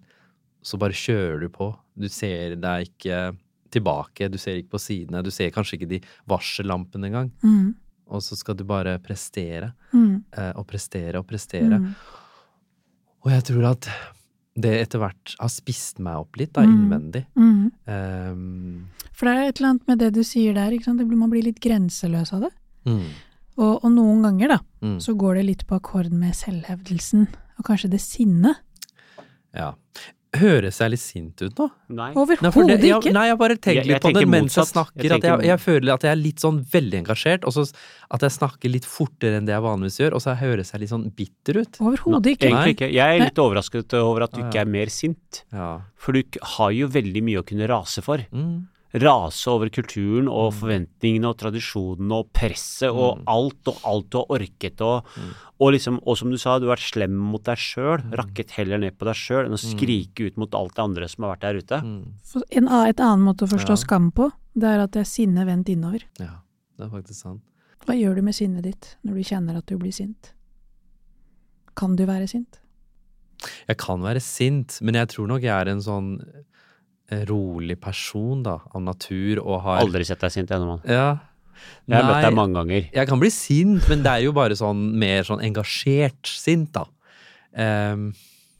så bare kjører du på. Du ser deg ikke tilbake, du ser ikke på sidene, du ser kanskje ikke de varsellampene engang. Mm. Og så skal du bare prestere Mm. eh, og prestere og prestere. Mm. Og jeg tror at det etter hvert har spist meg opp litt, da, Mm. innvendig. Mm. Um, For det er et eller annet med det du sier der? Det blir- man blir litt grenseløs av det. mm, Og, og noen ganger, da, mm, så går det litt på akkord med selvhevdelsen, og kanskje det sinnet. ja. Høres jeg litt sint ut nå? Nei. Overhodet ikke! nei, jeg bare jeg litt på det tenker mens jeg snakker. Jeg at jeg, jeg føler at jeg er litt sånn veldig engasjert, og så at jeg snakker litt fortere enn det jeg vanligvis gjør, og så høres jeg litt sånn bitter ut. Overhodet ikke. Egentlig ikke. Jeg er litt overrasket over at du ikke er mer sint. Ja. For du har jo veldig mye å kunne rase for. Mm, Rase over kulturen og forventningene og tradisjonene og presset og Mm. alt og alt du har orket og, og liksom, og som du sa, du har vært slem mot deg sjøl. Rakket heller ned på deg sjøl enn å skrike ut mot alt det andre som har vært der ute. mm, En, et annen måte å forstå Ja. skam på, det er at det er sinne vendt innover. ja, det er faktisk sant. Hva gjør du med sinnet ditt når du kjenner at du blir sint? Kan du være sint? Jeg kan være sint, men jeg tror nok jeg er en sånn rolig person, da, av natur, og har Aldri sett deg sint gjennom mann. Ja. Jeg har møtt deg mange ganger. Jeg kan bli sint, men det er jo bare sånn mer sånn engasjert sint, da. Um,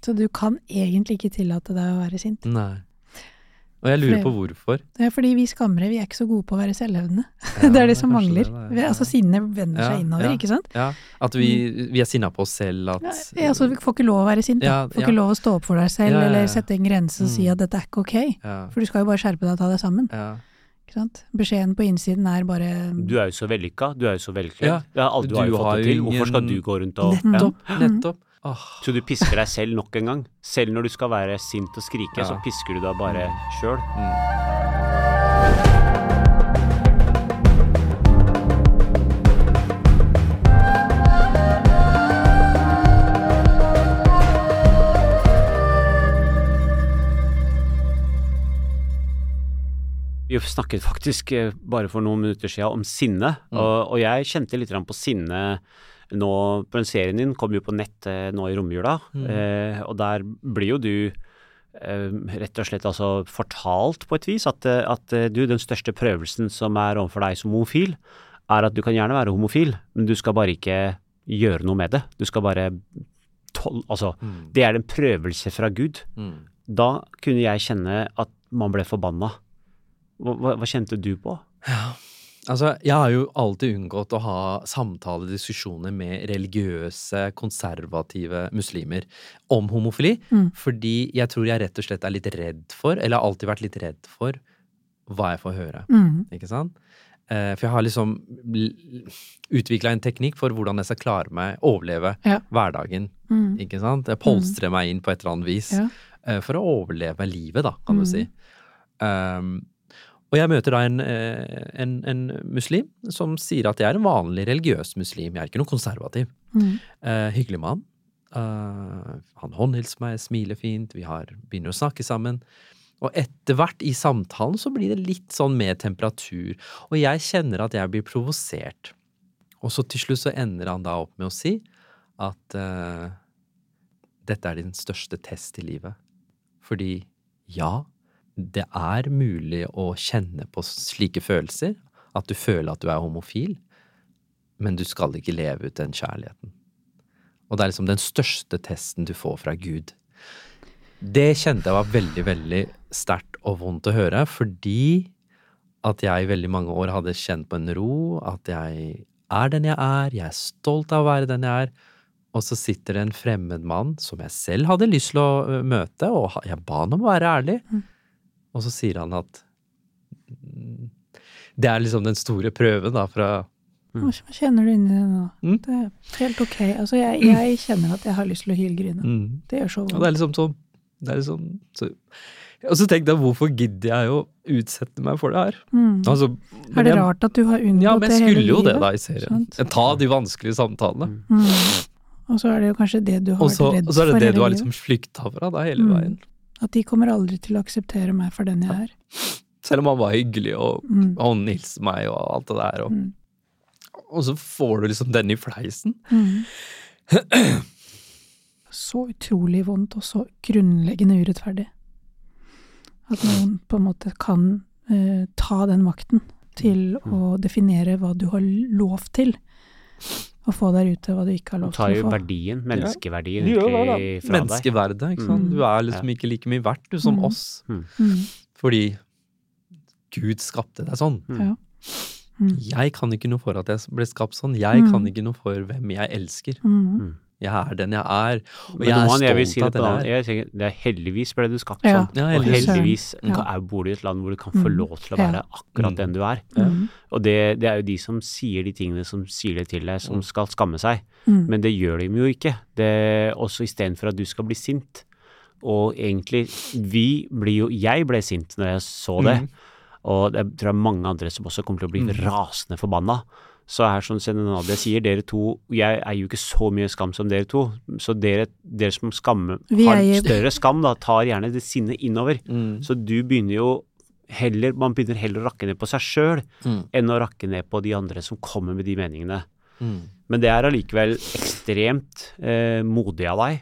Så du kan egentlig ikke tillate deg å være sint. nei. Og jeg lurer på hvorfor. Det er fordi vi skammere, vi er ikke så gode på å være selvhevdende. Ja, det er det som mangler. det, ja. Altså sinnet vender Ja, seg innover, ja. ikke sant? Ja, At vi, vi er sinna på oss selv, at Ja, altså, vi får ikke lov å være sint. Ja, Får ikke lov å stå opp for deg selv, Ja, ja, ja. eller sette en grense og si Mm. at dette er ikke ok. ja, For du skal jo bare skjerpe deg og ta deg sammen. ja. Ikke sant? Beskjeden på innsiden er bare Du er jo så vellykka, du er jo så velkledd. Ja, du har du jo har fått det til. Hvorfor skal du gå rundt og Nettopp. Ja. Nettopp. Åh. Så du pisker deg selv nok en gang. Selv når du skal være sint og skrike, Ja. så pisker du deg bare sjøl. Mm. Vi snakket faktisk eh, bare for noen minutter siden om sinne, Mm. og, og jeg kjente litt på sinne nå på den serien din, kom jo på nett eh, nå i romjula, Mm. eh, og der blir jo du eh, rett og slett altså fortalt på et vis at, eh, at eh, du, den største prøvelsen som er overfor deg som homofil, er at du kan gjerne være homofil, men du skal bare ikke gjøre noe med det. Du skal bare tol Altså, Mm. det er en prøvelse fra Gud. Mm. Da kunne jeg kjenne at man ble forbanna. Hva, hva, hva kjente du på? Ja. Altså, jeg har jo alltid unngått å ha samtaler, diskusjoner med religiøse, konservative muslimer om homofili, Mm. fordi jeg tror jeg rett og slett er litt redd for, eller har alltid vært litt redd for, hva jeg får høre. mm. Ikke sant? Eh, For jeg har liksom utvikla en teknikk for hvordan jeg skal klare meg, overleve Ja. hverdagen Mm. Ikke sant? Jeg polstrer meg inn på et eller annet vis Ja. eh, for å overleve livet, da, kan Mm. du si. Um, og jeg møter da en, eh, en, en muslim som sier at jeg er en vanlig religiøs muslim. Jeg er ikke noe konservativ. Mm. Uh, hyggelig mann. Uh, han håndhilser meg, smiler fint, vi har, begynner å snakke sammen. Og etter hvert i samtalen så blir det litt sånn med temperatur, og jeg kjenner at jeg blir provosert. Og så til slutt så ender han da opp med å si at uh, dette er din største test i livet. Fordi ja, det er mulig å kjenne på slike følelser, at du føler at du er homofil, men du skal ikke leve ut den kjærligheten. Og det er liksom den største testen du får fra Gud. Det kjente jeg var veldig, veldig sterkt og vondt å høre, fordi at jeg i veldig mange år hadde kjent på en ro, at jeg er den jeg er, jeg er stolt av å være den jeg er, og så sitter det en fremmed mann som jeg selv hadde lyst til å møte, og jeg ba han om å være ærlig, og så sier han at mm, det er liksom den store prøven da fra Hva hva kjenner du inni deg nå? Mm. Det er helt ok. Altså, jeg, jeg kjenner at jeg har lyst til å hylgrine. mm, Det gjør så Og det er liksom sånn det er liksom, så, Og så tenkte jeg, hvorfor gidder jeg å utsette meg for det her? Mm. Altså, Er det jeg- rart at du har unngått Ja, men det jeg hele skulle jo det da i serien. Sant. Ta de vanskelige samtalene. Mm. Og så er det jo kanskje det du har Og så, vært redd og så er det det du har liksom flykta fra da, hele Mm. veien. livet. At de kommer aldri til å akseptere meg for den jeg er. Selv om han var hyggelig og Mm. håndhilste meg og alt det der. Og, Mm. og så får du liksom den i fleisen. Mm. Så utrolig vondt og så grunnleggende urettferdig. At noen på en måte kan eh, ta den makten til Mm. å definere hva du har lov til, og få der ute hva du ikke har lov til å få. verdien, menneskeverdien, Du gjør det, egentlig da. fra deg. Menneskeverdet, ikke sant. Mm. Du er liksom ikke like mye verdt, du, som Mm. oss. Mm. Fordi Gud skapte deg sånn. Mm. Ja. Mm. Jeg kan ikke noe for at jeg ble skapt sånn. Jeg Mm. kan ikke noe for hvem jeg elsker. Mm. Jeg er den jeg er, og Men jeg er noen, jeg si stolt det av den jeg er. jeg tenker, det er heldigvis ble du skapt Ja. sånn. Ja, og heldigvis. heldigvis Ja. er, bor du i et land hvor du kan få Mm. lov til å være akkurat Mm. den du er. Mm. Og det, det er jo de som sier de tingene som sier det til deg, som skal skamme seg. Mm. Men det gjør de jo ikke. Det, også istedenfor at du skal bli sint. Og egentlig, vi blir jo Jeg ble sint når jeg så det. Mm. Og det tror jeg mange andre som også kommer til å bli Mm. rasende forbanna. Så er som Nadia sier, dere to Jeg eier jo ikke så mye skam som dere to. Så dere, dere som skammer, har større skam, da, tar gjerne det sinnet innover. Mm. Så du begynner jo heller Man begynner heller å rakke ned på seg sjøl Mm. enn å rakke ned på de andre som kommer med de meningene. Mm. Men det er allikevel ekstremt eh, modig av deg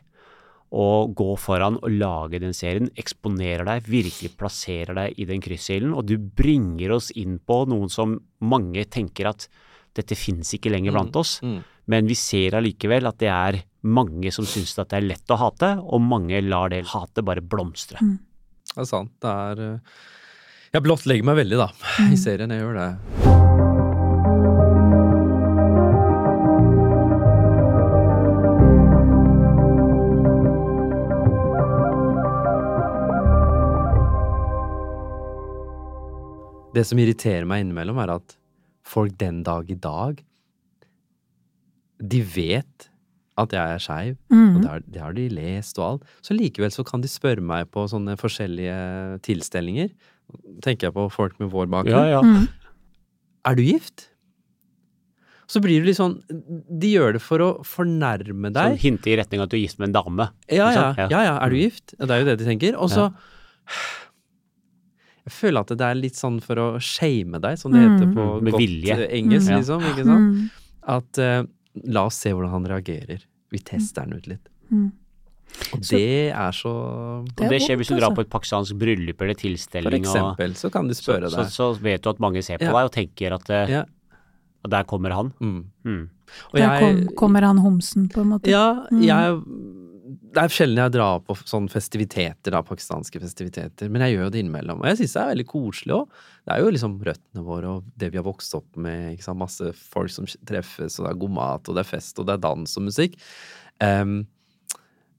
å gå foran og lage den serien, eksponerer deg, virkelig plasserer deg i den kryssilden, og du bringer oss inn på noen som mange tenker at dette finnes ikke lenger blant oss, Mm. men vi ser allikevel at det er mange som syns at det er lett å hate, og mange lar det hatet bare blomstre. Det er sant. Det er eh, Jeg blottlegger meg veldig, da, Mm. i serien. Jeg gjør det. Det som irriterer meg innimellom, er at folk den dag i dag De vet at jeg er skeiv, og Mm. det har, det har de lest og alt. Så likevel så kan de spørre meg på sånne forskjellige tilstelninger. Tenker jeg på folk med vår bakgrunn. Ja, ja. Mm. Er du gift? Så blir det litt sånn De gjør det for å fornærme Sånn deg. hinte i retning at du er gift med en dame. Ja, ja, ja, Ja. ja. Er du gift? Det er jo det de tenker. Og så Jeg føler at det er litt sånn for å shame deg, som det Mm. heter på Med godt vilje. eh, engelsk, Mm. liksom. Ikke sant? Mm. At uh, la oss se hvordan han reagerer. Vi tester han ut litt. Mm. Og Så- det er så Og det skjer hvis du drar altså. på et pakistansk bryllup eller For eksempel, og så kan de spørre så, deg. så vet du at mange ser på Ja. deg og tenker at eh, Ja. og der kommer han. Mm. Mm. Og Der kom, kommer han homsen, på en måte. Ja, Mm. jeg Det er sjelden jeg drar på sånne festiviteter, da, pakistanske festiviteter, men jeg gjør jo det innimellom. Og jeg syns det er veldig koselig òg. Det er jo liksom røttene våre og det vi har vokst opp med. Masse folk som treffes, og det er god mat, og det er fest, og det er dans og musikk. Um,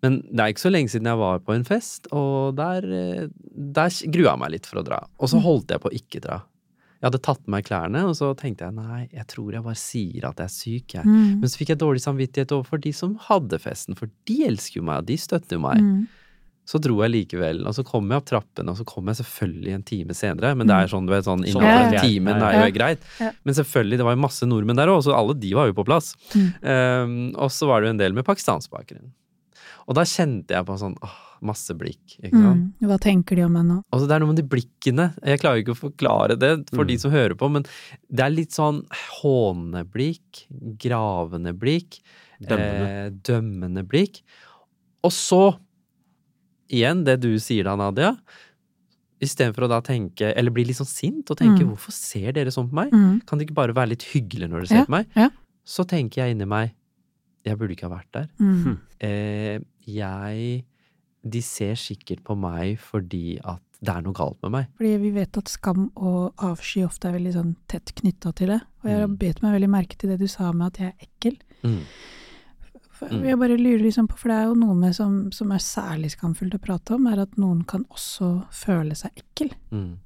men det er ikke så lenge siden jeg var på en fest, og der, eh, der grua jeg meg litt for å dra. Og så holdt jeg på å ikke dra. Jeg hadde tatt på meg klærne, og så tenkte jeg nei, jeg tror jeg bare sier at jeg er syk, jeg. Mm. Men så fikk jeg dårlig samvittighet overfor de som hadde festen, for de elsker jo meg, og de støtter jo meg. Mm. Så dro jeg likevel, og så kom jeg opp trappene, og så kom jeg selvfølgelig en time senere. Men det er sånn, du vet, sånn innenfor ja. en time er jo greit. Ja. Men selvfølgelig, det var jo masse nordmenn der òg, så alle de var jo på plass. Mm. Um, og så var det jo en del med pakistansk bakgrunn. Og da kjente jeg på sånn åh, masse blikk, ikke sant. Mm. Hva tenker de om meg nå? Altså, det er noe med de blikkene. Jeg klarer ikke å forklare det for Mm. de som hører på, men det er litt sånn hånende blikk, gravende blikk, Dømmende. Eh, dømmende blikk. Og så, igjen det du sier da, Nadia, istedenfor å da tenke, eller bli litt sånn sint og tenke Mm. hvorfor ser dere sånn på meg? Mm. Kan det ikke bare være litt hyggelig når dere ser Ja, på meg? ja. Så tenker jeg inni meg, jeg burde ikke ha vært der. Mm. Eh, jeg De ser sikkert på meg fordi at det er noe galt med meg. Fordi vi vet at skam og avsky ofte er veldig sånn tett knytta til det. Og jeg har Mm. bet meg veldig merke til det du sa med at jeg er ekkel. Mm. For Mm. Jeg bare lurer liksom på, for det er jo noe med som, som er særlig skamfullt å prate om, er at noen kan også føle seg ekkel Mm.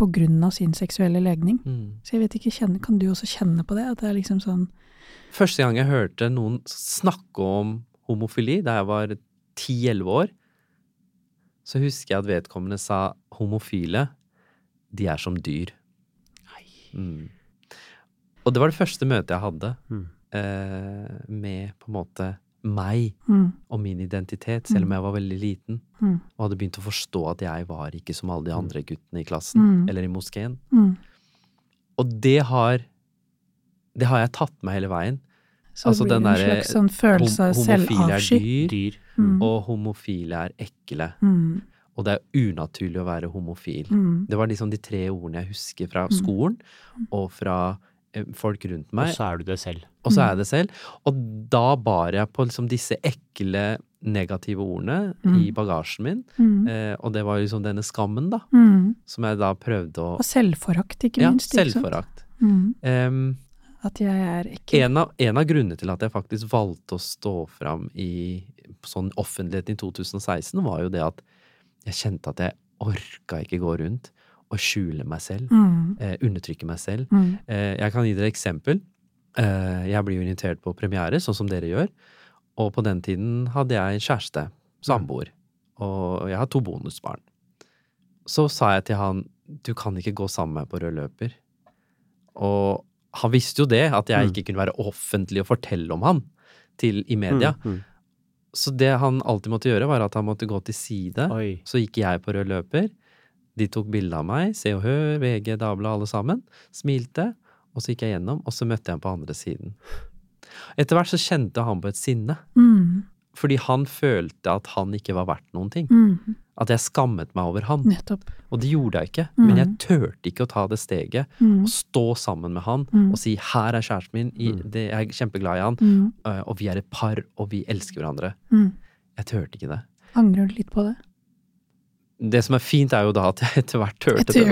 Av sin seksuelle legning. Mm. Så jeg vet ikke, kan du også kjenne på det? At det er liksom sånn Første gang jeg hørte noen snakke om homofili, da jeg var 10-11 år, så husker jeg at vedkommende sa homofile, de er som dyr. Mm. Og det var det første møtet jeg hadde Mm. eh, med på en måte meg mm, og min identitet, selv om jeg var veldig liten. mm, Og hadde begynt å forstå at jeg var ikke som alle de andre guttene i klassen, Mm. eller i moskeen. mm. Og det har Det har jeg tatt med hele veien. Så Altså, det blir en slags sånn følelse av homofile er dyr, Dyr. Mm, og homofile er ekle. mm, Og det er unaturlig å være homofil. mm, Det var liksom de tre ordene jeg husker fra Mm. skolen og fra folk rundt meg. Og så er du det selv. og så Mm. er jeg det selv. Og da bar jeg på liksom disse ekle, negative ordene i Mm. bagasjen min, mm, eh, og det var liksom denne skammen, da, mm. som jeg da prøvde å Og selvforakt, ikke Ja, minst. ikke selvforakt. Mm. Em, At jeg er ekkel. en, av, en av grunnene til at jeg faktisk valgte å stå fram i sånn offentligheten i 2016, var jo det at jeg kjente at jeg orka ikke gå rundt og skjule meg selv. Mm, Eh, undertrykke meg selv. mm, Eh, jeg kan gi dere eksempel. Eh, jeg blir jo invitert på premiere, sånn som dere gjør. Og på den tiden hadde jeg en kjæreste, samboer. Og jeg har to bonusbarn. Så sa jeg til han du kan ikke gå sammen med meg på rød løper. Og han visste jo det, at jeg Mm. ikke kunne være offentlig og fortelle om han til, i media. Mm, mm. Så det han alltid måtte gjøre, var at han måtte gå til side. Oi. Så gikk jeg på rød løper. De tok bilde av meg, Se og Hør, VG, Dagbladet, alle sammen. Smilte. Og så gikk jeg gjennom, og så møtte jeg ham på andre siden. Etter hvert så kjente han på et sinne. mm, Fordi han følte at han ikke var verdt noen ting. mm, At jeg skammet meg over han. nettopp. Og det gjorde jeg ikke. Mm. Men jeg turte ikke å ta det steget. Mm, Og stå sammen med han Mm. og si 'her er kjæresten min', i, Mm. det, jeg er kjempeglad i han, mm, øh, og vi er et par, og vi elsker hverandre. mm. Jeg turte ikke det. Angrer du litt på det? Det som er fint, er jo da at jeg etter hvert hørte det.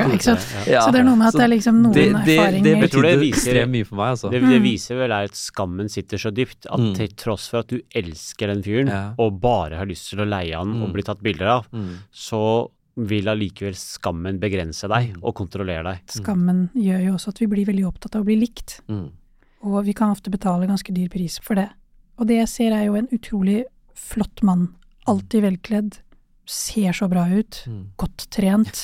Ja. Så det er noe med at det er liksom noen det, det, det erfaringer det betydde viser- ekstremt mye for meg, altså. Det, det Mm. viser vel er at skammen sitter så dypt at Mm. til tross for at du elsker den fyren, Ja. og bare har lyst til å leie han og Mm. bli tatt bilder av, Mm. så vil allikevel skammen begrense deg Mm. og kontrollere deg. Skammen gjør jo også at vi blir veldig opptatt av å bli likt. Mm. Og vi kan ofte betale ganske dyr pris for det. Og det jeg ser er jo en utrolig flott mann. Alltid velkledd. Ser så bra ut. Mm. Godt trent.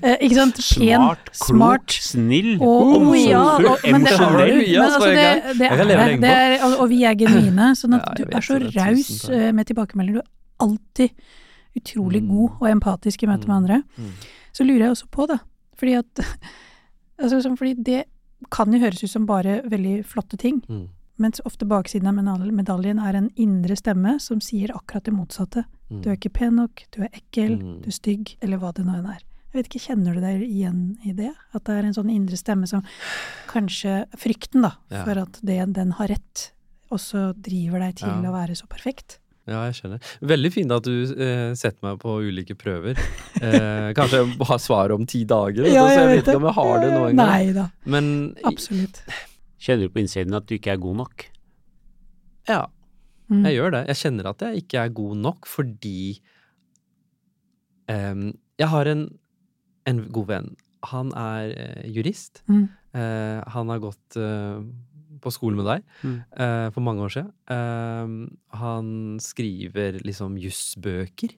Eh, ikke sant? Pen, Smart, klok, smart. snill, ja, og, men det har du. emosjonell. Men altså, det, det er det. er, og, og vi er genuine. Sånn at Ja, du er så raus eh, med tilbakemeldinger. Du er alltid utrolig Mm. god og empatisk i møte med Mm. andre. Mm. Så lurer jeg også på, da, fordi at altså, Fordi det kan jo høres ut som bare veldig flotte ting. Mens ofte baksiden av medaljen er en indre stemme som sier akkurat det motsatte. Mm. Du er ikke pen nok, du er ekkel, Mm. du er stygg, eller hva det nå enn er. Jeg vet ikke, Kjenner du deg igjen i det? At det er en sånn indre stemme som kanskje Frykten, da, Ja. for at det, den har rett, også driver deg til Ja. å være så perfekt. Ja, jeg skjønner. Veldig fint at du eh, setter meg på ulike prøver. Eh, kanskje jeg har svaret om ti dager, Ja, så jeg vet ikke om jeg har det nå engang. Men absolutt. Kjenner du på innsiden at du ikke er god nok? ja, Mm. jeg gjør det. Jeg kjenner at jeg ikke er god nok fordi um, Jeg har en, en god venn han er uh, jurist. Mm. Uh, han har gått uh, på skole med deg Mm. eh, for mange år siden. Han skriver liksom jussbøker.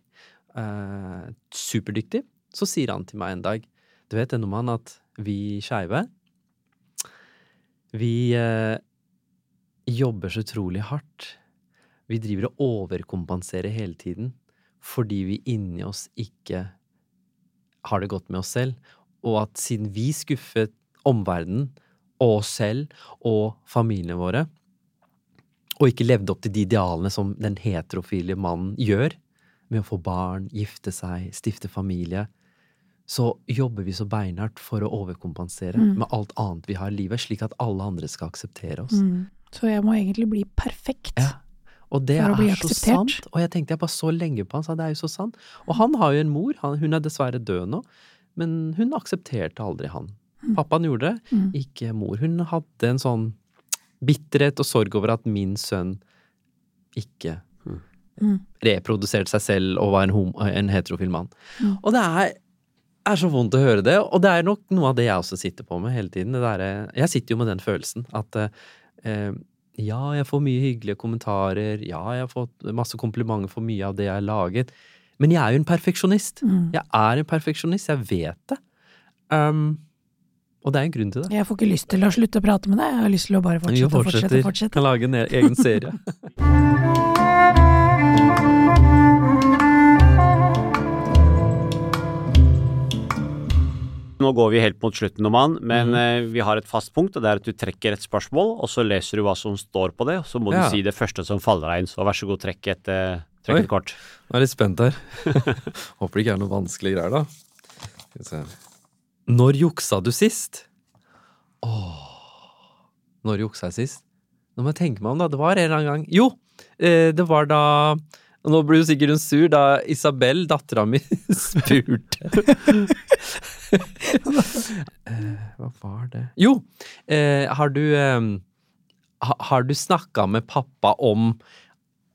Eh, superdyktig. Så sier han til meg en dag Du vet det, mann, at vi skeive Vi eh, jobber så utrolig hardt. Vi driver og overkompenserer hele tiden fordi vi inni oss ikke har det godt med oss selv, og at siden vi skuffet omverdenen og oss selv og familiene våre, og ikke levde opp til de idealene som den heterofile mannen gjør, med å få barn, gifte seg, stifte familie, så jobber vi så beinhardt for å overkompensere Mm. med alt annet vi har i livet, slik at alle andre skal akseptere oss. Mm. Så jeg må egentlig bli perfekt. Ja. Og det er så sant. Og jeg tenkte jeg bare så lenge på han, sa det er jo så sant. Og han har jo en mor, han, hun er dessverre død nå, men hun aksepterte aldri han. Pappaen gjorde det, Mm. ikke mor. Hun hadde en sånn bitterhet og sorg over at min sønn ikke Mm. reproduserte seg selv og var en, homo, en heterofil mann. Mm. Og det er, er så vondt å høre det, og det er nok noe av det jeg også sitter på med hele tiden. Det derre- jeg sitter jo med den følelsen at eh, ja, jeg får mye hyggelige kommentarer, ja, jeg har fått masse komplimenter for mye av det jeg har laget, men jeg er jo en perfeksjonist. Mm. Jeg er en perfeksjonist, jeg vet det. Um, og det er en grunn til det. Jeg får ikke lyst til å slutte å prate med deg, jeg har lyst til å bare fortsette og fortsette. fortsette. Kan lage en e- egen serie. Nå går vi helt mot slutten, Oman, men eh, vi har et fast punkt, og det er at du trekker et spørsmål, og så leser du hva som står på det, og så må Ja. du si det første som faller deg inn. Så vær så god, trekk et, eh, trekk Oi. et kort. Nå er jeg litt spent her. Håper det ikke er noe vanskelige greier, da. Skal vi se. Når juksa du sist? Åh Når juksa jeg sist? Nå må jeg tenke meg om, da. Det var en eller annen gang Jo! Eh, det var da Nå blir jo sikkert hun sur, da Isabel, dattera mi, spurte Hva var det Jo! Eh, har du eh, Har du snakka med pappa om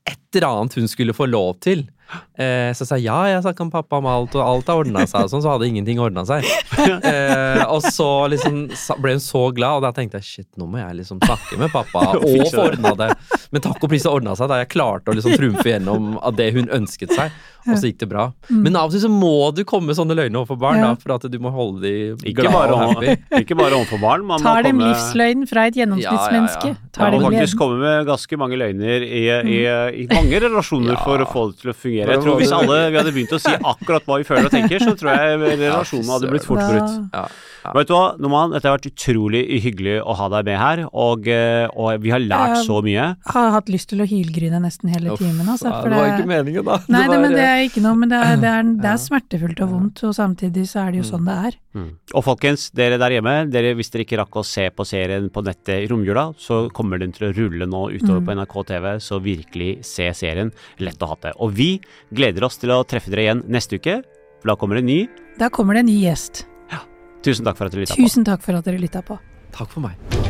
et annet hun skulle få lov til? Eh, så sa jeg ja, jeg snakka med pappa om alt, og alt har ordna seg, og sånn, så hadde ingenting ordna seg. Eh, og så liksom ble hun så glad, og da tenkte jeg shit, nå må jeg liksom snakke med pappa og få det. ordna det. Men takk og pris det ordna seg da jeg klarte å liksom trumfe gjennom av det hun ønsket seg, og så gikk det bra. Men av og til så må du komme sånne løgner overfor barn, da, for at du må holde de Ikke og happy. ikke bare overfor barn, man Tar dem komme livsløgn fra et gjennomsnittsmenneske. Ja, ja, ja. Tar Man må faktisk komme med ganske mange løgner i, i, i mange relasjoner Ja. for å få det til å fungere. Jeg tror Hvis alle vi hadde begynt å si akkurat hva vi føler og tenker, så tror jeg relasjonen hadde blitt fort brutt. Ja. Ja. Vet du hva, Noman, dette har vært utrolig hyggelig å ha deg med her, og, eh, og vi har lært jeg, så mye. Jeg Har hatt lyst til å hylgrine nesten hele timen. Altså, ja, det var ikke meningen, da. Nei, det, men det er ikke noe, men det er, det er, det er smertefullt og vondt, og samtidig så er det jo sånn det er. Og folkens, dere der hjemme, dere, hvis dere ikke rakk å se på serien på nettet i romjula, så kommer den til å rulle nå utover Mm. på NRK TV, så virkelig se serien. Lett å ha det. Og vi gleder oss til å treffe dere igjen neste uke, for da kommer det en ny. Da kommer det en ny gjest. Tusen takk for at dere lytta på. Tusen takk for at dere lytta på. Takk for meg.